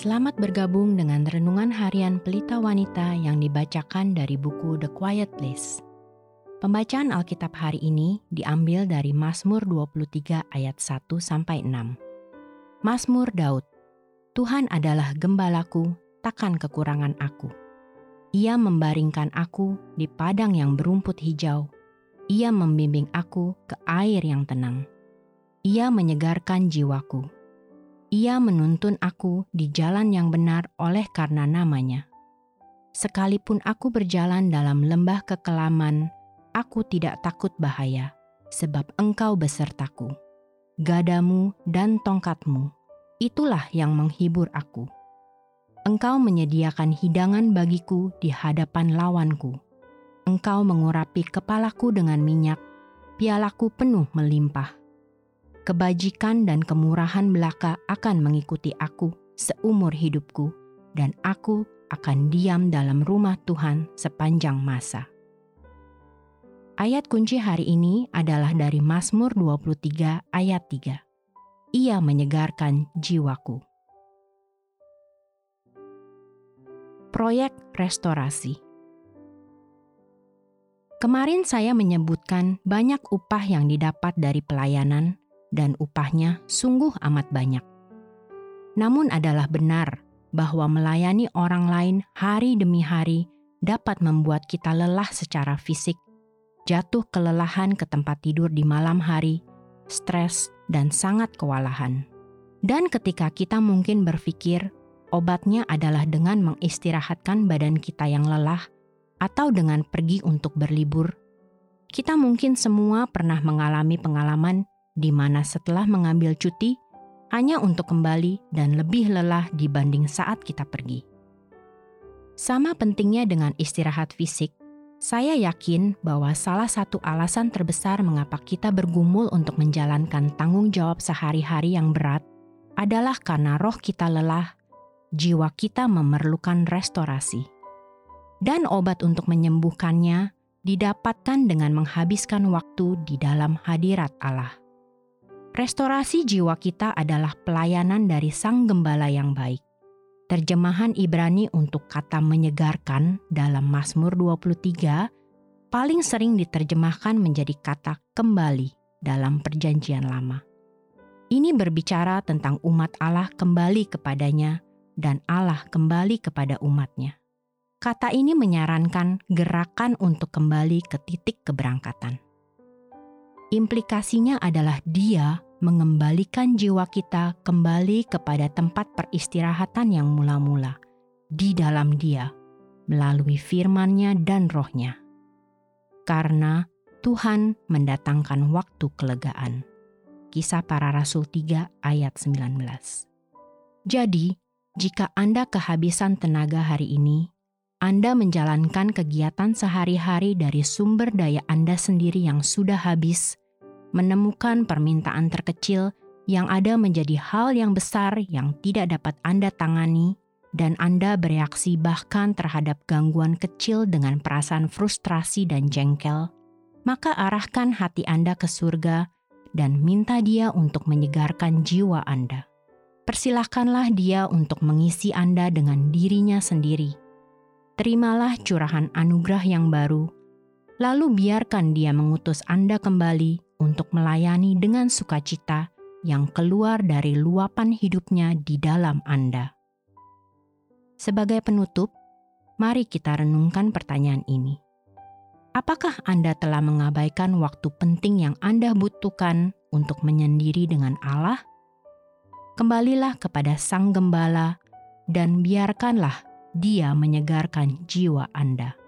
Selamat bergabung dengan renungan harian Pelita Wanita yang dibacakan dari buku The Quiet Place. Pembacaan Alkitab hari ini diambil dari Mazmur 23 ayat 1 sampai 6. Mazmur Daud. Tuhan adalah gembalaku, takkan kekurangan aku. Ia membaringkan aku di padang yang berumput hijau. Ia membimbing aku ke air yang tenang. Ia menyegarkan jiwaku ia menuntun aku di jalan yang benar oleh karena namanya. Sekalipun aku berjalan dalam lembah kekelaman, aku tidak takut bahaya, sebab engkau besertaku. Gadamu dan tongkatmu, itulah yang menghibur aku. Engkau menyediakan hidangan bagiku di hadapan lawanku. Engkau mengurapi kepalaku dengan minyak, pialaku penuh melimpah kebajikan dan kemurahan belaka akan mengikuti aku seumur hidupku, dan aku akan diam dalam rumah Tuhan sepanjang masa. Ayat kunci hari ini adalah dari Mazmur 23 ayat 3. Ia menyegarkan jiwaku. Proyek restorasi Kemarin saya menyebutkan banyak upah yang didapat dari pelayanan dan upahnya sungguh amat banyak. Namun adalah benar bahwa melayani orang lain hari demi hari dapat membuat kita lelah secara fisik, jatuh kelelahan ke tempat tidur di malam hari, stres, dan sangat kewalahan. Dan ketika kita mungkin berpikir obatnya adalah dengan mengistirahatkan badan kita yang lelah atau dengan pergi untuk berlibur, kita mungkin semua pernah mengalami pengalaman di mana setelah mengambil cuti hanya untuk kembali dan lebih lelah dibanding saat kita pergi. Sama pentingnya dengan istirahat fisik, saya yakin bahwa salah satu alasan terbesar mengapa kita bergumul untuk menjalankan tanggung jawab sehari-hari yang berat adalah karena roh kita lelah, jiwa kita memerlukan restorasi. Dan obat untuk menyembuhkannya didapatkan dengan menghabiskan waktu di dalam hadirat Allah. Restorasi jiwa kita adalah pelayanan dari Sang Gembala yang baik. Terjemahan Ibrani untuk kata menyegarkan dalam Mazmur 23 paling sering diterjemahkan menjadi kata kembali dalam Perjanjian Lama. Ini berbicara tentang umat Allah kembali kepadanya dan Allah kembali kepada umatnya. Kata ini menyarankan gerakan untuk kembali ke titik keberangkatan. Implikasinya adalah Dia mengembalikan jiwa kita kembali kepada tempat peristirahatan yang mula-mula di dalam Dia melalui firman-Nya dan Roh-Nya. Karena Tuhan mendatangkan waktu kelegaan. Kisah para Rasul 3 ayat 19. Jadi, jika Anda kehabisan tenaga hari ini, anda menjalankan kegiatan sehari-hari dari sumber daya Anda sendiri yang sudah habis, menemukan permintaan terkecil yang ada menjadi hal yang besar yang tidak dapat Anda tangani, dan Anda bereaksi bahkan terhadap gangguan kecil dengan perasaan frustrasi dan jengkel, maka arahkan hati Anda ke surga dan minta Dia untuk menyegarkan jiwa Anda. Persilahkanlah Dia untuk mengisi Anda dengan dirinya sendiri. Terimalah curahan anugerah yang baru, lalu biarkan Dia mengutus Anda kembali untuk melayani dengan sukacita yang keluar dari luapan hidupnya di dalam Anda. Sebagai penutup, mari kita renungkan pertanyaan ini. Apakah Anda telah mengabaikan waktu penting yang Anda butuhkan untuk menyendiri dengan Allah? Kembalilah kepada Sang Gembala dan biarkanlah Dia menyegarkan jiwa Anda.